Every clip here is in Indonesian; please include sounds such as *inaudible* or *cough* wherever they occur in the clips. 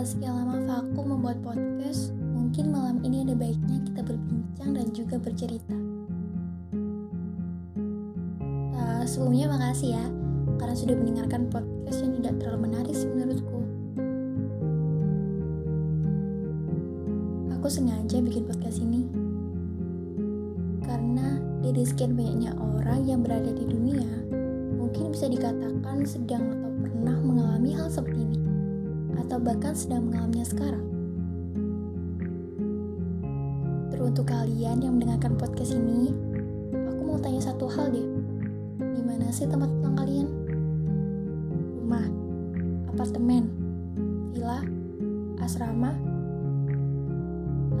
Setelah sekian lama vakum membuat podcast, mungkin malam ini ada baiknya kita berbincang dan juga bercerita. Uh, sebelumnya makasih ya, karena sudah mendengarkan podcast yang tidak terlalu menarik menurutku. Aku sengaja bikin podcast ini karena dari sekian banyaknya orang yang berada di dunia, mungkin bisa dikatakan sedang atau pernah mengalami hal seperti ini atau bahkan sedang mengalaminya sekarang. Teruntuk kalian yang mendengarkan podcast ini, aku mau tanya satu hal deh. Di mana sih tempat pulang kalian? Rumah, apartemen, villa, asrama,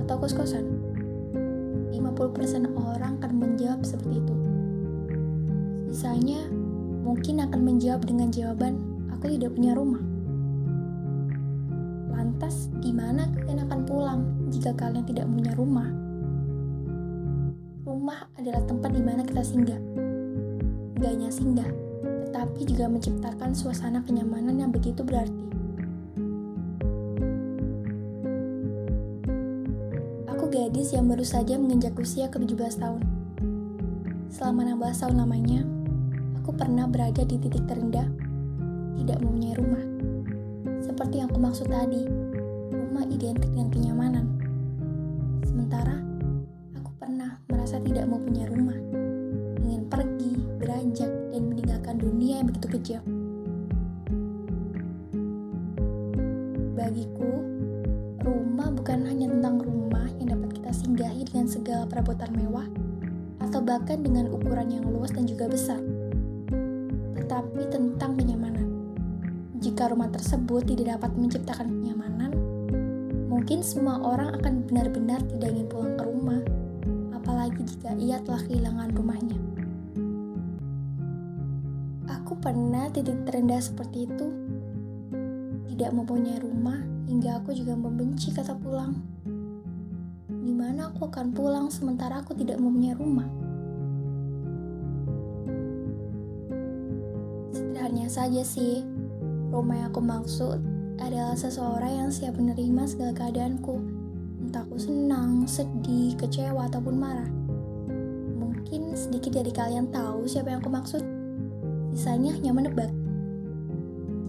atau kos-kosan? 50% orang akan menjawab seperti itu. Sisanya mungkin akan menjawab dengan jawaban, aku tidak punya rumah. Lantas, gimana kalian akan pulang jika kalian tidak punya rumah? Rumah adalah tempat di mana kita singgah. Gak hanya singgah, tetapi juga menciptakan suasana kenyamanan yang begitu berarti. Aku gadis yang baru saja menginjak usia ke-17 tahun. Selama 16 tahun lamanya, aku pernah berada di titik terendah, tidak mempunyai rumah seperti yang aku maksud tadi, rumah identik dengan kenyamanan. Sementara, aku pernah merasa tidak mau punya rumah, ingin pergi, beranjak, dan meninggalkan dunia yang begitu kejam. Bagiku, rumah bukan hanya tentang rumah yang dapat kita singgahi dengan segala perabotan mewah, atau bahkan dengan ukuran yang luas dan juga besar, tetapi tentang kenyamanan jika rumah tersebut tidak dapat menciptakan kenyamanan, mungkin semua orang akan benar-benar tidak ingin pulang ke rumah, apalagi jika ia telah kehilangan rumahnya. Aku pernah titik terendah seperti itu, tidak mempunyai rumah hingga aku juga membenci kata pulang. Di mana aku akan pulang sementara aku tidak mempunyai rumah? Sederhananya saja sih, Rumah yang aku maksud adalah seseorang yang siap menerima segala keadaanku, entah aku senang, sedih, kecewa, ataupun marah. Mungkin sedikit dari kalian tahu siapa yang aku maksud. Sisanya hanya menebak.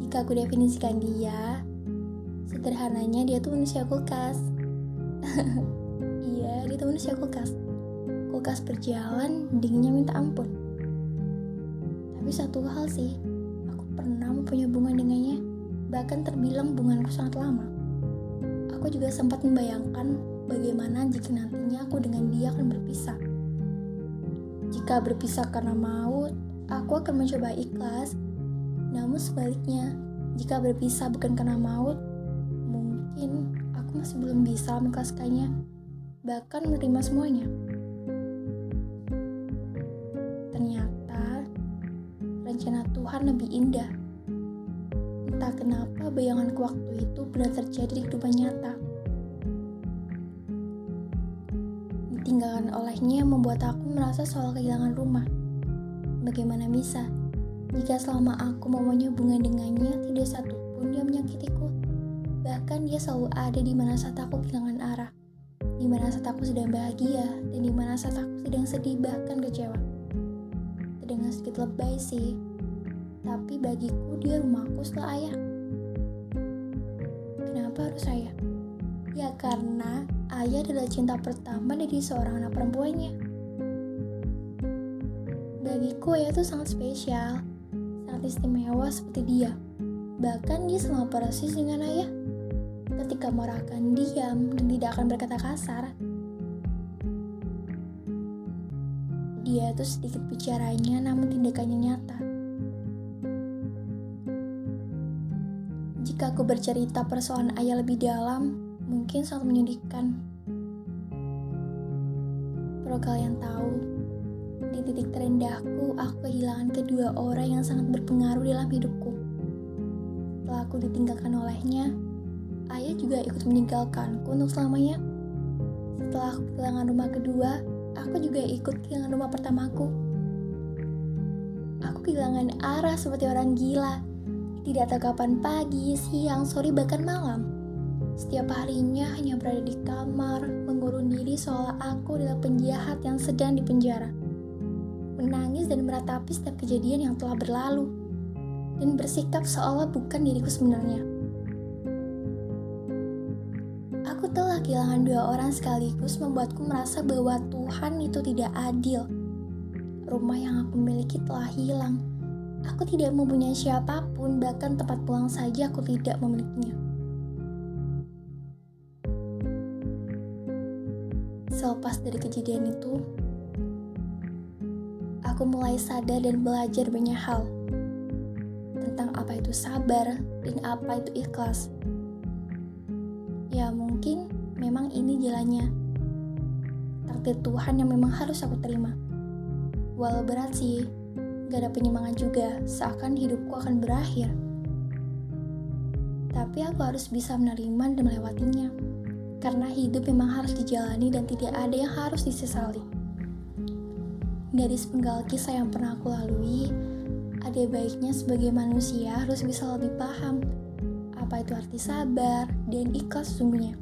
Jika aku definisikan dia, sederhananya dia tuh manusia kulkas. *laughs* iya, dia tuh manusia kulkas. Kulkas berjalan, dinginnya minta ampun. Tapi satu hal sih, pernah mempunyai hubungan dengannya, bahkan terbilang hubunganku sangat lama. Aku juga sempat membayangkan bagaimana jika nantinya aku dengan dia akan berpisah. Jika berpisah karena maut, aku akan mencoba ikhlas. Namun sebaliknya, jika berpisah bukan karena maut, mungkin aku masih belum bisa mengikhlaskannya, bahkan menerima semuanya. Tuhan lebih indah. Entah kenapa bayanganku waktu itu benar terjadi di kehidupan nyata. Ditinggalkan olehnya membuat aku merasa soal kehilangan rumah. Bagaimana bisa jika selama aku mempunyai hubungan dengannya tidak satu pun dia menyakitiku. Bahkan dia selalu ada di mana saat aku kehilangan arah, di mana saat aku sedang bahagia, dan di mana saat aku sedang sedih bahkan kecewa. Terdengar sedikit lebay sih, tapi bagiku dia rumahku setelah ayah. Kenapa harus ayah? Ya karena ayah adalah cinta pertama dari seorang anak perempuannya. Bagiku ayah itu sangat spesial, sangat istimewa seperti dia. Bahkan dia sama persis dengan ayah. Ketika marah akan diam dan tidak akan berkata kasar. Dia itu sedikit bicaranya namun tindakannya nyata Jika aku bercerita persoalan ayah lebih dalam, mungkin sangat menyedihkan. Perlu kalian tahu, di titik terendahku, aku kehilangan kedua orang yang sangat berpengaruh dalam hidupku. Setelah aku ditinggalkan olehnya, ayah juga ikut meninggalkanku untuk selamanya. Setelah aku kehilangan rumah kedua, aku juga ikut kehilangan rumah pertamaku. Aku kehilangan arah seperti orang gila tidak tahu kapan pagi, siang, sore, bahkan malam. Setiap harinya hanya berada di kamar, mengurung diri seolah aku adalah penjahat yang sedang dipenjara. Menangis dan meratapi setiap kejadian yang telah berlalu, dan bersikap seolah bukan diriku sebenarnya. Aku telah kehilangan dua orang sekaligus membuatku merasa bahwa Tuhan itu tidak adil. Rumah yang aku miliki telah hilang. Aku tidak mempunyai siapa pun, bahkan tempat pulang saja aku tidak memilikinya. Selepas dari kejadian itu, aku mulai sadar dan belajar banyak hal tentang apa itu sabar dan apa itu ikhlas. Ya mungkin memang ini jalannya. Takdir Tuhan yang memang harus aku terima. Walau berat sih, gak ada penyemangat juga, seakan hidupku akan berakhir. Tapi aku harus bisa menerima dan melewatinya karena hidup memang harus dijalani dan tidak ada yang harus disesali. Dari sepenggal kisah yang pernah aku lalui, ada baiknya sebagai manusia harus bisa lebih paham apa itu arti sabar dan ikhlas sesungguhnya.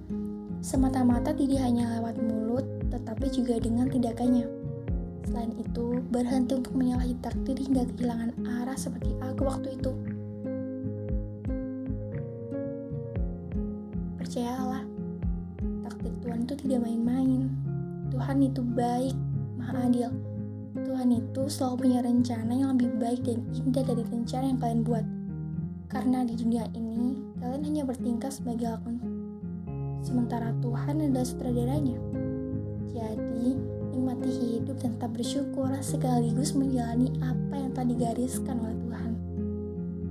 Semata-mata tidak hanya lewat mulut, tetapi juga dengan tindakannya. Selain itu, berhenti untuk menyalahi takdir hingga kehilangan arah seperti aku waktu itu. Percayalah, Tuhan itu tidak main-main. Tuhan itu baik, maha adil. Tuhan itu selalu punya rencana yang lebih baik dan indah dari rencana yang kalian buat. Karena di dunia ini, kalian hanya bertingkah sebagai lakon. Sementara Tuhan adalah sutradaranya. Jadi, nikmati hidup dan tetap bersyukur sekaligus menjalani apa yang telah digariskan oleh Tuhan.